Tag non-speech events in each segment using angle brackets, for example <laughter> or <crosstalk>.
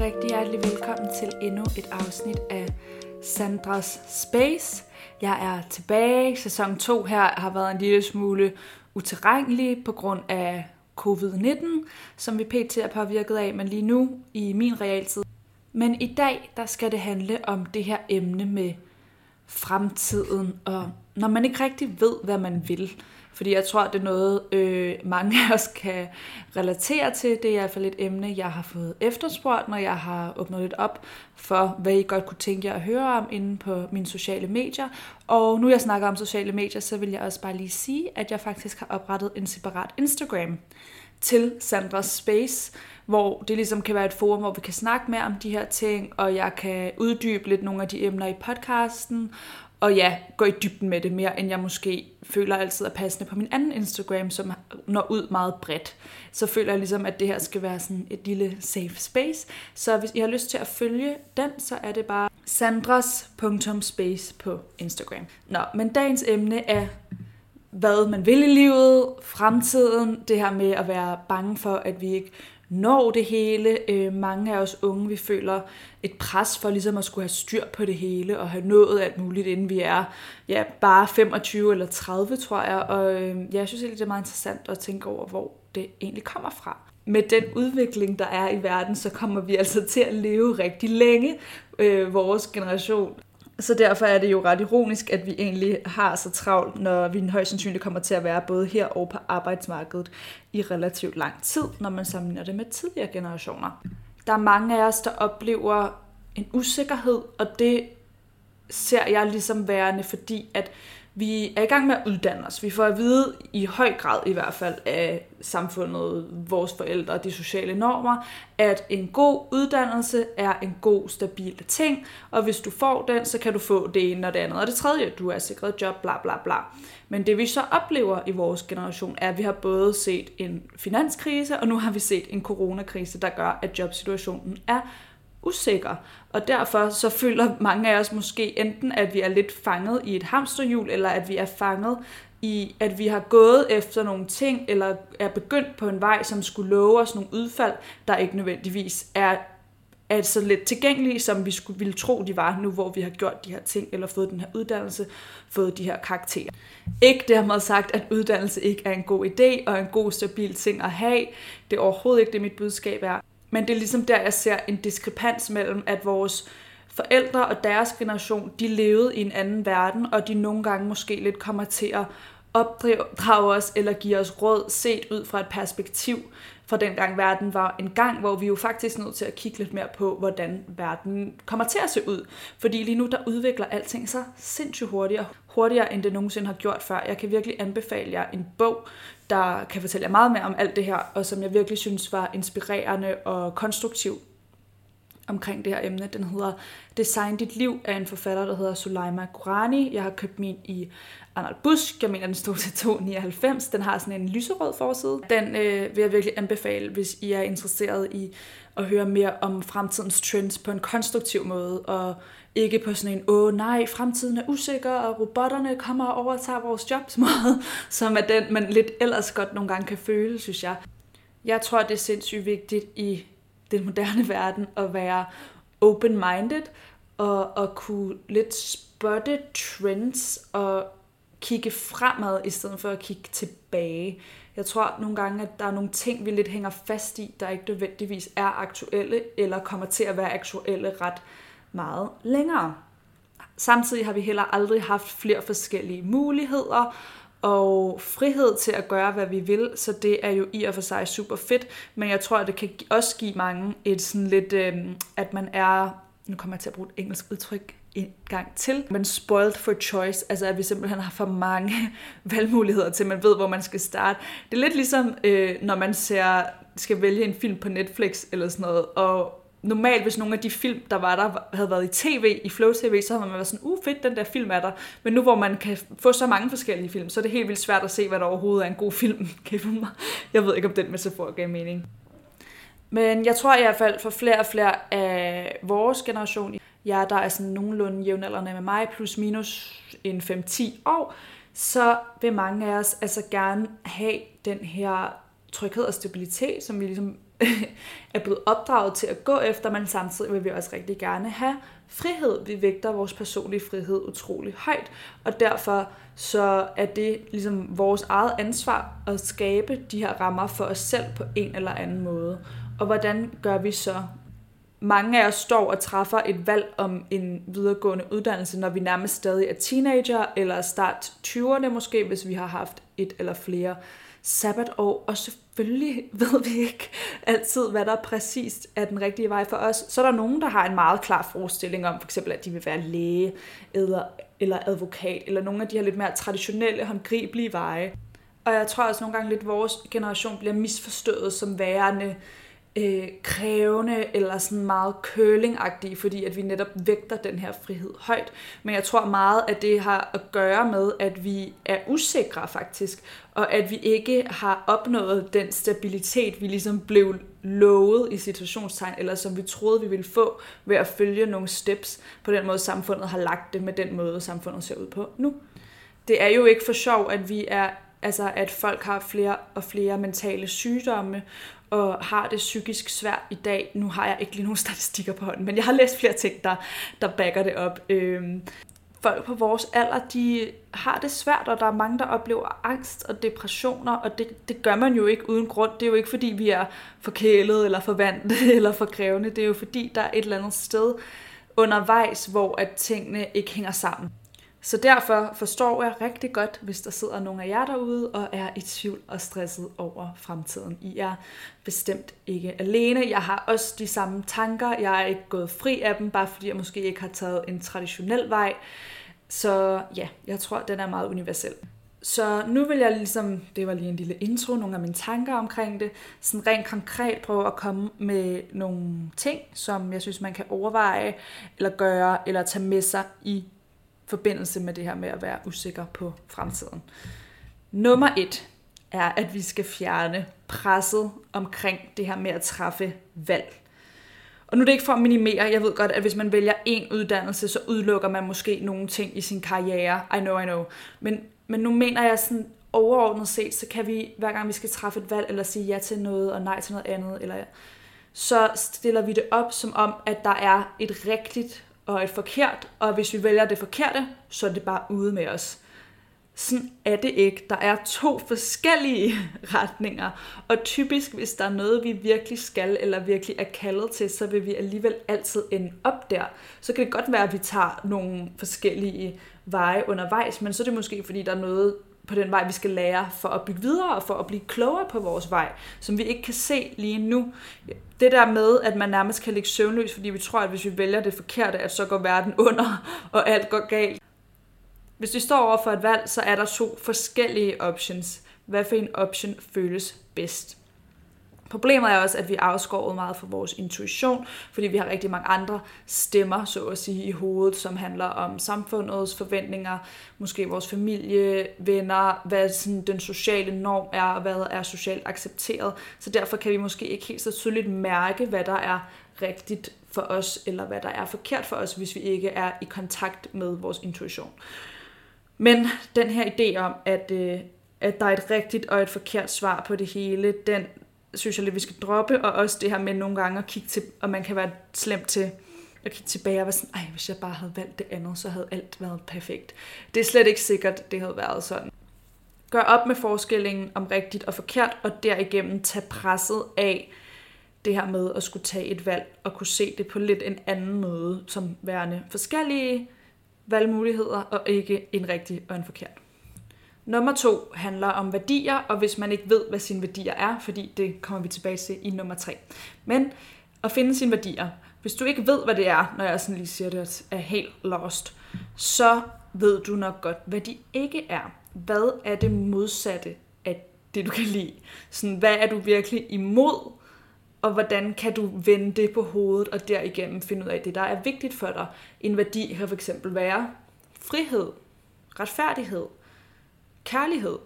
rigtig hjertelig velkommen til endnu et afsnit af Sandras Space. Jeg er tilbage. Sæson 2 her har været en lille smule uterrenelig på grund af covid-19, som vi pt. er påvirket af, men lige nu i min realtid. Men i dag, der skal det handle om det her emne med fremtiden, og når man ikke rigtig ved, hvad man vil. Fordi jeg tror, det er noget, øh, mange af os kan relatere til. Det er i hvert fald et emne, jeg har fået efterspurgt, når jeg har åbnet lidt op for, hvad I godt kunne tænke jer at høre om inde på mine sociale medier. Og nu jeg snakker om sociale medier, så vil jeg også bare lige sige, at jeg faktisk har oprettet en separat Instagram til Sandras Space, hvor det ligesom kan være et forum, hvor vi kan snakke mere om de her ting, og jeg kan uddybe lidt nogle af de emner i podcasten, og ja, gå i dybden med det mere, end jeg måske føler altid er passende på min anden Instagram, som når ud meget bredt. Så føler jeg ligesom, at det her skal være sådan et lille safe space. Så hvis I har lyst til at følge den, så er det bare sandras.space på Instagram. Nå, men dagens emne er, hvad man vil i livet, fremtiden, det her med at være bange for, at vi ikke når det hele. Øh, mange af os unge, vi føler et pres for ligesom at skulle have styr på det hele og have nået alt muligt, inden vi er ja, bare 25 eller 30, tror jeg. Og øh, ja, jeg synes det er meget interessant at tænke over, hvor det egentlig kommer fra. Med den udvikling, der er i verden, så kommer vi altså til at leve rigtig længe, øh, vores generation. Så derfor er det jo ret ironisk, at vi egentlig har så travlt, når vi højst sandsynligt kommer til at være både her og på arbejdsmarkedet i relativt lang tid, når man sammenligner det med tidligere generationer. Der er mange af os, der oplever en usikkerhed, og det ser jeg ligesom værende, fordi at vi er i gang med at uddanne os. Vi får at vide i høj grad i hvert fald af samfundet, vores forældre og de sociale normer, at en god uddannelse er en god, stabil ting, og hvis du får den, så kan du få det ene og det andet og det tredje. Du er sikret job, bla bla bla. Men det vi så oplever i vores generation, er, at vi har både set en finanskrise, og nu har vi set en coronakrise, der gør, at jobsituationen er usikker. Og derfor så føler mange af os måske enten, at vi er lidt fanget i et hamsterhjul, eller at vi er fanget i, at vi har gået efter nogle ting, eller er begyndt på en vej, som skulle love os nogle udfald, der ikke nødvendigvis er, er så let tilgængelige, som vi skulle ville tro, de var nu, hvor vi har gjort de her ting, eller fået den her uddannelse, fået de her karakterer. Ikke dermed sagt, at uddannelse ikke er en god idé, og en god, stabil ting at have. Det er overhovedet ikke det, mit budskab er. Men det er ligesom der, jeg ser en diskrepans mellem, at vores forældre og deres generation, de levede i en anden verden, og de nogle gange måske lidt kommer til at opdrage os eller give os råd set ud fra et perspektiv fra den gang verden var en gang, hvor vi jo faktisk er nødt til at kigge lidt mere på, hvordan verden kommer til at se ud. Fordi lige nu, der udvikler alting sig sindssygt hurtigere, hurtigere end det nogensinde har gjort før. Jeg kan virkelig anbefale jer en bog, der kan fortælle jer meget mere om alt det her, og som jeg virkelig synes var inspirerende og konstruktiv omkring det her emne. Den hedder Design dit liv af en forfatter, der hedder Suleima Qurani. Jeg har købt min i Arnold Busk. Jeg mener, den stod til 299. Den har sådan en lyserød forside. Den øh, vil jeg virkelig anbefale, hvis I er interesseret i at høre mere om fremtidens trends på en konstruktiv måde, og ikke på sådan en, åh nej, fremtiden er usikker, og robotterne kommer og overtager vores jobs <laughs> måde, som er den, man lidt ellers godt nogle gange kan føle, synes jeg. Jeg tror, det er sindssygt vigtigt i den moderne <laughs> verden at være open-minded, og, og kunne lidt spotte trends, og kigge fremad, i stedet for at kigge tilbage. Jeg tror nogle gange, at der er nogle ting, vi lidt hænger fast i, der ikke nødvendigvis er aktuelle, eller kommer til at være aktuelle ret meget længere. Samtidig har vi heller aldrig haft flere forskellige muligheder og frihed til at gøre, hvad vi vil, så det er jo i og for sig super fedt, men jeg tror, at det kan også give mange et sådan lidt, øh, at man er, nu kommer jeg til at bruge et engelsk udtryk, en gang til. Men spoiled for choice, altså at vi simpelthen har for mange <laughs> valgmuligheder til, at man ved, hvor man skal starte. Det er lidt ligesom, øh, når man ser, skal vælge en film på Netflix eller sådan noget, og normalt, hvis nogle af de film, der var der, havde været i tv, i Flow TV, så havde man været sådan, uh fedt, den der film er der. Men nu hvor man kan få så mange forskellige film, så er det helt vildt svært at se, hvad der overhovedet er en god film. <laughs> mig. Jeg ved ikke, om den metafor gav mening. Men jeg tror i hvert fald for flere og flere af vores generation, jeg der er sådan nogenlunde jævnaldrende med mig, plus minus en 5-10 år, så vil mange af os altså gerne have den her tryghed og stabilitet, som vi ligesom <laughs> er blevet opdraget til at gå efter, men samtidig vil vi også rigtig gerne have frihed. Vi vægter vores personlige frihed utrolig højt, og derfor så er det ligesom vores eget ansvar at skabe de her rammer for os selv på en eller anden måde. Og hvordan gør vi så? Mange af os står og træffer et valg om en videregående uddannelse, når vi nærmest stadig er teenager, eller start 20'erne måske, hvis vi har haft et eller flere sabbatår, og selvfølgelig ved vi ikke altid, hvad der præcist er den rigtige vej for os. Så er der nogen, der har en meget klar forestilling om, for eksempel, at de vil være læge eller, eller advokat, eller nogle af de her lidt mere traditionelle, håndgribelige veje. Og jeg tror også nogle gange lidt, at vores generation bliver misforstået som værende øh, krævende eller sådan meget curlingagtige, fordi at vi netop vægter den her frihed højt. Men jeg tror meget, at det har at gøre med, at vi er usikre faktisk, og at vi ikke har opnået den stabilitet, vi ligesom blev lovet i situationstegn, eller som vi troede, vi ville få ved at følge nogle steps på den måde, samfundet har lagt det med den måde, samfundet ser ud på nu. Det er jo ikke for sjov, at vi er altså at folk har flere og flere mentale sygdomme, og har det psykisk svært i dag. Nu har jeg ikke lige nogen <laughs> statistikker på hånden, men jeg har læst flere ting, der, der backer det op. Øhm, folk på vores alder, de har det svært, og der er mange, der oplever angst og depressioner, og det, det gør man jo ikke uden grund. Det er jo ikke, fordi vi er forkælet, eller forvandt, <laughs> eller for krævende. Det er jo, fordi der er et eller andet sted undervejs, hvor at tingene ikke hænger sammen. Så derfor forstår jeg rigtig godt, hvis der sidder nogle af jer derude og er i tvivl og stresset over fremtiden. I er bestemt ikke alene. Jeg har også de samme tanker. Jeg er ikke gået fri af dem, bare fordi jeg måske ikke har taget en traditionel vej. Så ja, jeg tror, den er meget universel. Så nu vil jeg ligesom, det var lige en lille intro, nogle af mine tanker omkring det, sådan rent konkret prøve at komme med nogle ting, som jeg synes, man kan overveje, eller gøre, eller tage med sig i forbindelse med det her med at være usikker på fremtiden. Nummer et er, at vi skal fjerne presset omkring det her med at træffe valg. Og nu er det ikke for at minimere, jeg ved godt, at hvis man vælger en uddannelse, så udelukker man måske nogle ting i sin karriere. I know, I know. Men, men nu mener jeg sådan overordnet set, så kan vi, hver gang vi skal træffe et valg, eller sige ja til noget og nej til noget andet, eller så stiller vi det op som om, at der er et rigtigt og et forkert, og hvis vi vælger det forkerte, så er det bare ude med os. Sådan er det ikke. Der er to forskellige <laughs> retninger, og typisk, hvis der er noget, vi virkelig skal, eller virkelig er kaldet til, så vil vi alligevel altid ende op der. Så kan det godt være, at vi tager nogle forskellige veje undervejs, men så er det måske, fordi der er noget, på den vej, vi skal lære for at bygge videre og for at blive klogere på vores vej, som vi ikke kan se lige nu. Det der med, at man nærmest kan ligge søvnløs, fordi vi tror, at hvis vi vælger det forkerte, at så går verden <laughs> under, og alt går galt. Hvis vi står over for et valg, så er der to forskellige options. Hvad for en option føles bedst? Problemet er også, at vi er afskåret meget fra vores intuition, fordi vi har rigtig mange andre stemmer, så at sige, i hovedet, som handler om samfundets forventninger, måske vores familie, venner, hvad sådan den sociale norm er, og hvad er socialt accepteret. Så derfor kan vi måske ikke helt så tydeligt mærke, hvad der er rigtigt for os, eller hvad der er forkert for os, hvis vi ikke er i kontakt med vores intuition. Men den her idé om, at, øh, at der er et rigtigt og et forkert svar på det hele, den synes jeg lidt, vi skal droppe, og også det her med nogle gange at kigge til, og man kan være slemt til at kigge tilbage og være sådan, ej, hvis jeg bare havde valgt det andet, så havde alt været perfekt. Det er slet ikke sikkert, det havde været sådan. Gør op med forskellingen om rigtigt og forkert, og derigennem tage presset af det her med at skulle tage et valg, og kunne se det på lidt en anden måde, som værende forskellige valgmuligheder, og ikke en rigtig og en forkert. Nummer to handler om værdier, og hvis man ikke ved, hvad sine værdier er, fordi det kommer vi tilbage til i nummer tre. Men at finde sine værdier. Hvis du ikke ved, hvad det er, når jeg sådan lige siger det, er helt lost, så ved du nok godt, hvad de ikke er. Hvad er det modsatte af det, du kan lide? Sådan, hvad er du virkelig imod? Og hvordan kan du vende det på hovedet, og derigennem finde ud af det, der er vigtigt for dig? En værdi kan fx være frihed, retfærdighed, kærlighed.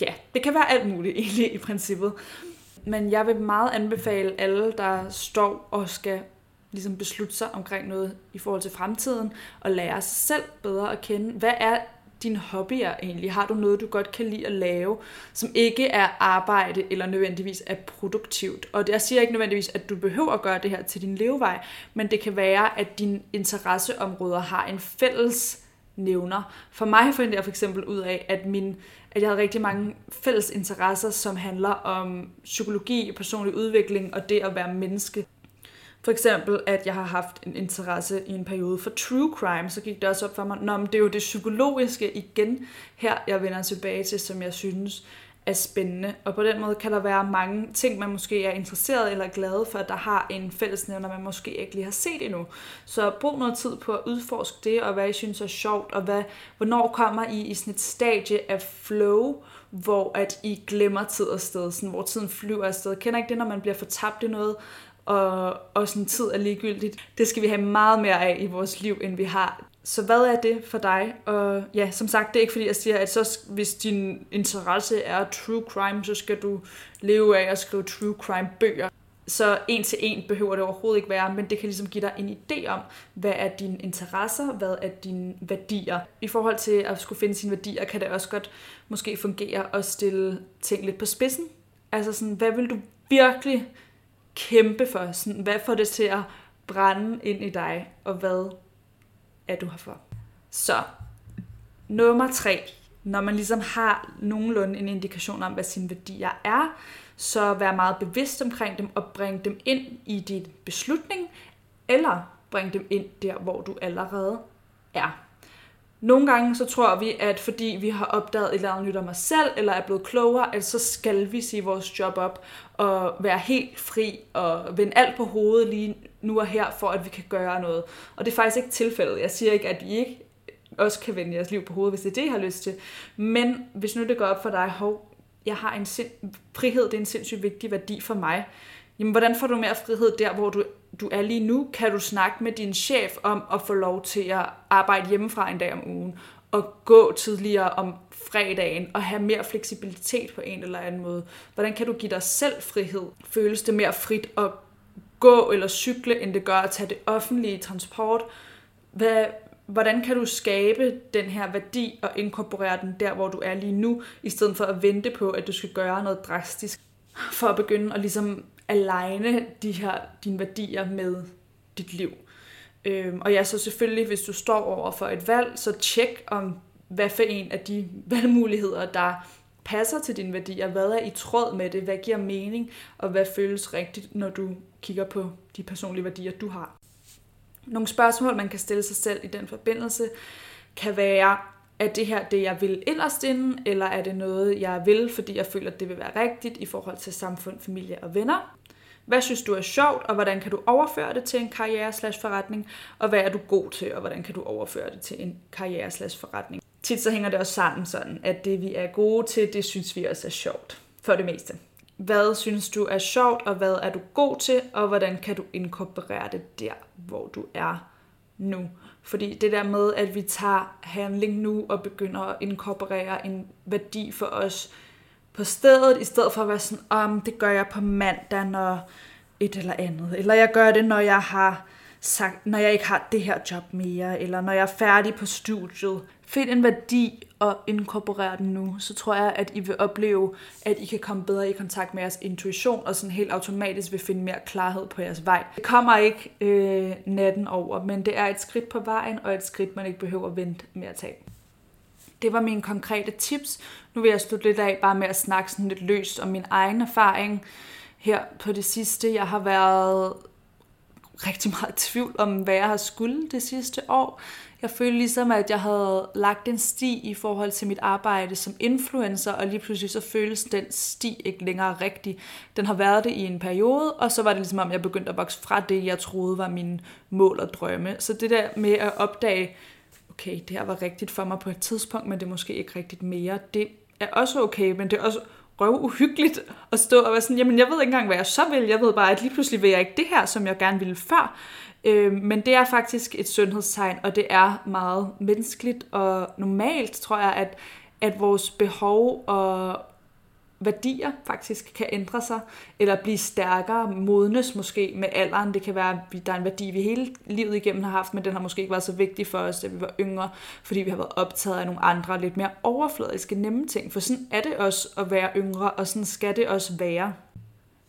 Ja, det kan være alt muligt <laughs> egentlig i princippet. Men jeg vil meget anbefale alle, der står og skal ligesom beslutte sig omkring noget i forhold til fremtiden, og lære sig selv bedre at kende. Hvad er dine hobbyer egentlig? Har du noget, du godt kan lide at lave, som ikke er arbejde eller nødvendigvis er produktivt? Og jeg siger ikke nødvendigvis, at du behøver at gøre det her til din levevej, men det kan være, at dine interesseområder har en fælles nævner. For mig fandt jeg for eksempel ud af, at, min, at jeg har rigtig mange fælles interesser, som handler om psykologi, personlig udvikling og det at være menneske. For eksempel, at jeg har haft en interesse i en periode for true crime, så gik det også op for mig, at det er jo det psykologiske igen her, jeg vender tilbage til, som jeg synes er spændende. Og på den måde kan der være mange ting, man måske er interesseret eller glad for, der har en fællesnævner, man måske ikke lige har set endnu. Så brug noget tid på at udforske det, og hvad I synes er sjovt, og hvad, hvornår kommer I i sådan et stadie af flow, hvor at I glemmer tid og sted, sådan, hvor tiden flyver afsted. Kender ikke det, når man bliver fortabt i noget, og, og sådan tid er ligegyldigt. Det skal vi have meget mere af i vores liv, end vi har. Så hvad er det for dig? Og ja, som sagt, det er ikke fordi, jeg siger, at så, hvis din interesse er true crime, så skal du leve af at skrive true crime bøger. Så en til en behøver det overhovedet ikke være, men det kan ligesom give dig en idé om, hvad er dine interesser, hvad er dine værdier. I forhold til at skulle finde sine værdier, kan det også godt måske fungere at stille ting lidt på spidsen. Altså sådan, hvad vil du virkelig kæmpe for? Sådan, hvad får det til at brænde ind i dig, og hvad er du her for? Så, nummer tre. Når man ligesom har nogenlunde en indikation om, hvad sine værdier er, så vær meget bevidst omkring dem og bring dem ind i din beslutning, eller bring dem ind der, hvor du allerede er. Nogle gange så tror vi, at fordi vi har opdaget et eller andet nyt om os selv, eller er blevet klogere, at så skal vi sige vores job op og være helt fri og vende alt på hovedet lige nu og her, for at vi kan gøre noget. Og det er faktisk ikke tilfældet. Jeg siger ikke, at I ikke også kan vende jeres liv på hovedet, hvis det er det, I har lyst til. Men hvis nu det går op for dig, hov, jeg har en sind, frihed, det er en sindssygt vigtig værdi for mig. Jamen, hvordan får du mere frihed der, hvor du, du er lige nu? Kan du snakke med din chef om at få lov til at arbejde hjemmefra en dag om ugen? Og gå tidligere om fredagen og have mere fleksibilitet på en eller anden måde? Hvordan kan du give dig selv frihed? Føles det mere frit at gå eller cykle, end det gør at tage det offentlige transport? Hvad, hvordan kan du skabe den her værdi og inkorporere den der, hvor du er lige nu, i stedet for at vente på, at du skal gøre noget drastisk, for at begynde at ligesom aligne de her, dine værdier med dit liv. Øhm, og ja, så selvfølgelig, hvis du står over for et valg, så tjek om, hvad for en af de <laughs> valgmuligheder, der passer til dine værdier, hvad er i tråd med det, hvad giver mening, og hvad føles rigtigt, når du kigger på de personlige værdier, du har. Nogle spørgsmål, man kan stille sig selv i den forbindelse, kan være, er det her det, jeg vil inderst inden, eller er det noget, jeg vil, fordi jeg føler, at det vil være rigtigt i forhold til samfund, familie og venner? Hvad synes du er sjovt, og hvordan kan du overføre det til en karriere-forretning? Og hvad er du god til, og hvordan kan du overføre det til en karriere-forretning? Tit så hænger det også sammen sådan, at det vi er gode til, det synes vi også er sjovt. For det meste. Hvad synes du er sjovt, og hvad er du god til, og hvordan kan du inkorporere det der, hvor du er nu? Fordi det der med, at vi tager handling nu og begynder at inkorporere en værdi for os på stedet, i stedet for at være sådan, om det gør jeg på mandag, når et eller andet. Eller jeg gør det, når jeg har sagt, når jeg ikke har det her job mere, eller når jeg er færdig på studiet. Find en værdi at inkorporere den nu, så tror jeg, at I vil opleve, at I kan komme bedre i kontakt med jeres intuition, og sådan helt automatisk vil finde mere klarhed på jeres vej. Det kommer ikke øh, natten over, men det er et skridt på vejen, og et skridt, man ikke behøver at vente med at tage. Det var mine konkrete tips. Nu vil jeg slutte lidt af bare med at snakke sådan lidt løst om min egen erfaring her på det sidste. Jeg har været rigtig meget i tvivl om, hvad jeg har skulle det sidste år. Jeg følte ligesom, at jeg havde lagt en sti i forhold til mit arbejde som influencer, og lige pludselig så føles den sti ikke længere rigtig. Den har været det i en periode, og så var det ligesom, om jeg begyndte at vokse fra det, jeg troede var mine mål og drømme. Så det der med at opdage, okay, det her var rigtigt for mig på et tidspunkt, men det er måske ikke rigtigt mere, det er også okay, men det er også røv uhyggeligt at stå og være sådan, jamen jeg ved ikke engang, hvad jeg så vil, jeg ved bare, at lige pludselig vil jeg ikke det her, som jeg gerne ville før. Øh, men det er faktisk et sundhedstegn, og det er meget menneskeligt og normalt, tror jeg, at, at vores behov og værdier faktisk kan ændre sig, eller blive stærkere, modnes måske med alderen. Det kan være, at der er en værdi, vi hele livet igennem har haft, men den har måske ikke været så vigtig for os, da vi var yngre, fordi vi har været optaget af nogle andre, lidt mere overfladiske, nemme ting. For sådan er det også at være yngre, og sådan skal det også være.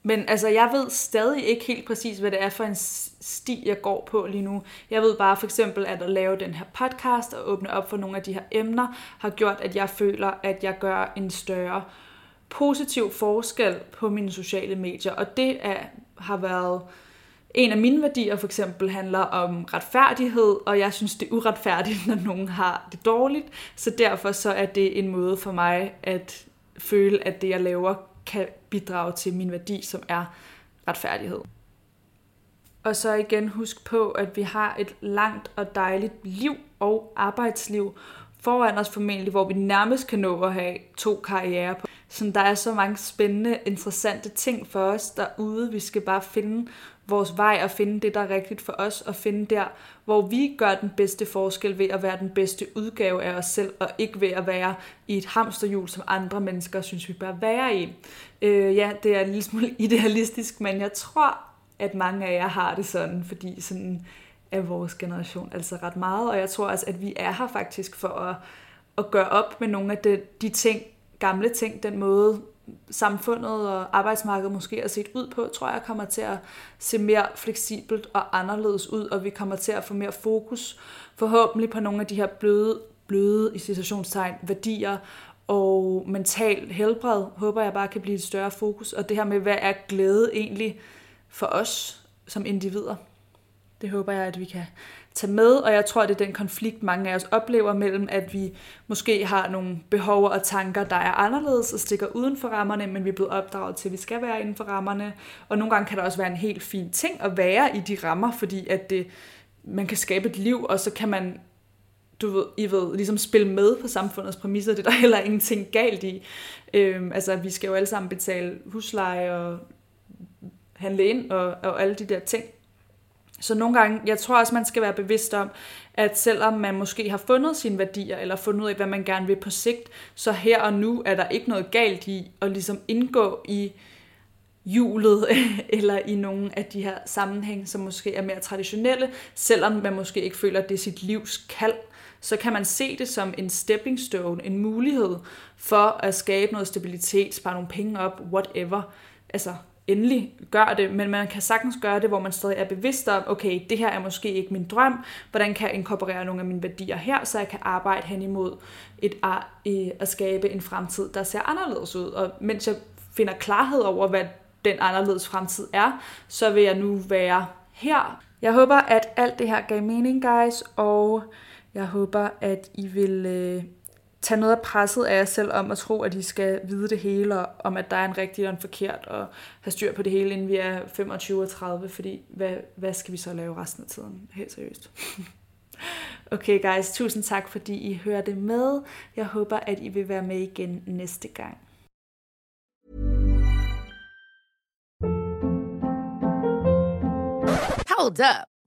Men altså, jeg ved stadig ikke helt præcis, hvad det er for en sti, jeg går på lige nu. Jeg ved bare for eksempel, at at lave den her podcast og åbne op for nogle af de her emner, har gjort, at jeg føler, at jeg gør en større positiv forskel på mine sociale medier. Og det er, har været en af mine værdier for eksempel handler om retfærdighed, og jeg synes, det er uretfærdigt, <laughs> når nogen har det dårligt. Så derfor så er det en måde for mig at føle, at det, jeg laver, kan bidrage til min værdi, som er retfærdighed. Og så igen husk på, at vi har et langt og dejligt liv og arbejdsliv foran os formentlig, hvor vi nærmest kan nå at have to karrierer på. Så der er så mange spændende, interessante ting for os derude. Vi skal bare finde vores vej og finde det, der er rigtigt for os, og finde der, hvor vi gør den bedste forskel ved at være den bedste udgave af os selv, og ikke ved at være i et hamsterhjul, som andre mennesker synes, vi bør være i. Øh, ja, det er en lille smule <laughs> idealistisk, men jeg tror, at mange af jer har det sådan, fordi sådan er vores generation altså ret meget, og jeg tror også, at vi er her faktisk for at, at gøre op med nogle af de, de ting, gamle ting, den måde, samfundet og arbejdsmarkedet måske er set ud på, tror jeg kommer til at se mere fleksibelt og anderledes ud, og vi kommer til at få mere fokus forhåbentlig på nogle af de her bløde, bløde i situationstegn, værdier og mental helbred, håber jeg bare kan blive et større fokus, og det her med, hvad er glæde egentlig for os som individer. Det håber jeg, at vi kan tage med, og jeg tror, det er den konflikt, mange af os oplever mellem, at vi måske har nogle behov og tanker, der er anderledes og stikker uden for rammerne, men vi er blevet opdraget til, at vi skal være inden for rammerne. Og nogle gange kan der også være en helt fin ting at være i de rammer, fordi at det, man kan skabe et liv, og så kan man du ved, I ved, ligesom spille med på samfundets præmisser, det er der <laughs> heller ingenting galt i. Øhm, altså, vi skal jo alle sammen betale husleje og handle ind og, og alle de der ting. Så nogle gange, jeg tror også, man skal være bevidst om, at selvom man måske har fundet sine værdier, eller fundet ud af, hvad man gerne vil på sigt, så her og nu er der ikke noget galt i at ligesom indgå i hjulet, <laughs> eller i nogle af de her sammenhæng, som måske er mere traditionelle, selvom man måske ikke føler, at det er sit livs kald, så kan man se det som en stepping stone, en mulighed for at skabe noget stabilitet, spare nogle penge op, whatever. Altså, endelig gør det, men man kan sagtens gøre det, hvor man stadig er bevidst om, okay, det her er måske ikke min drøm, hvordan kan jeg inkorporere nogle af mine værdier her, så jeg kan arbejde hen imod et, at skabe en fremtid, der ser anderledes ud. Og mens jeg finder klarhed over, hvad den anderledes fremtid er, så vil jeg nu være her. Jeg håber, at alt det her gav mening, guys, og jeg håber, at I vil øh, tage noget af presset af jer selv om at tro, at I skal vide det hele, og om at der er en rigtig og en forkert, og have styr på det hele, inden vi er 25 og 30, fordi hvad, hvad skal vi så lave resten af tiden? Helt seriøst. <laughs> okay guys, tusind tak, fordi I hørte med. Jeg håber, at I vil være med igen næste gang. Hold up.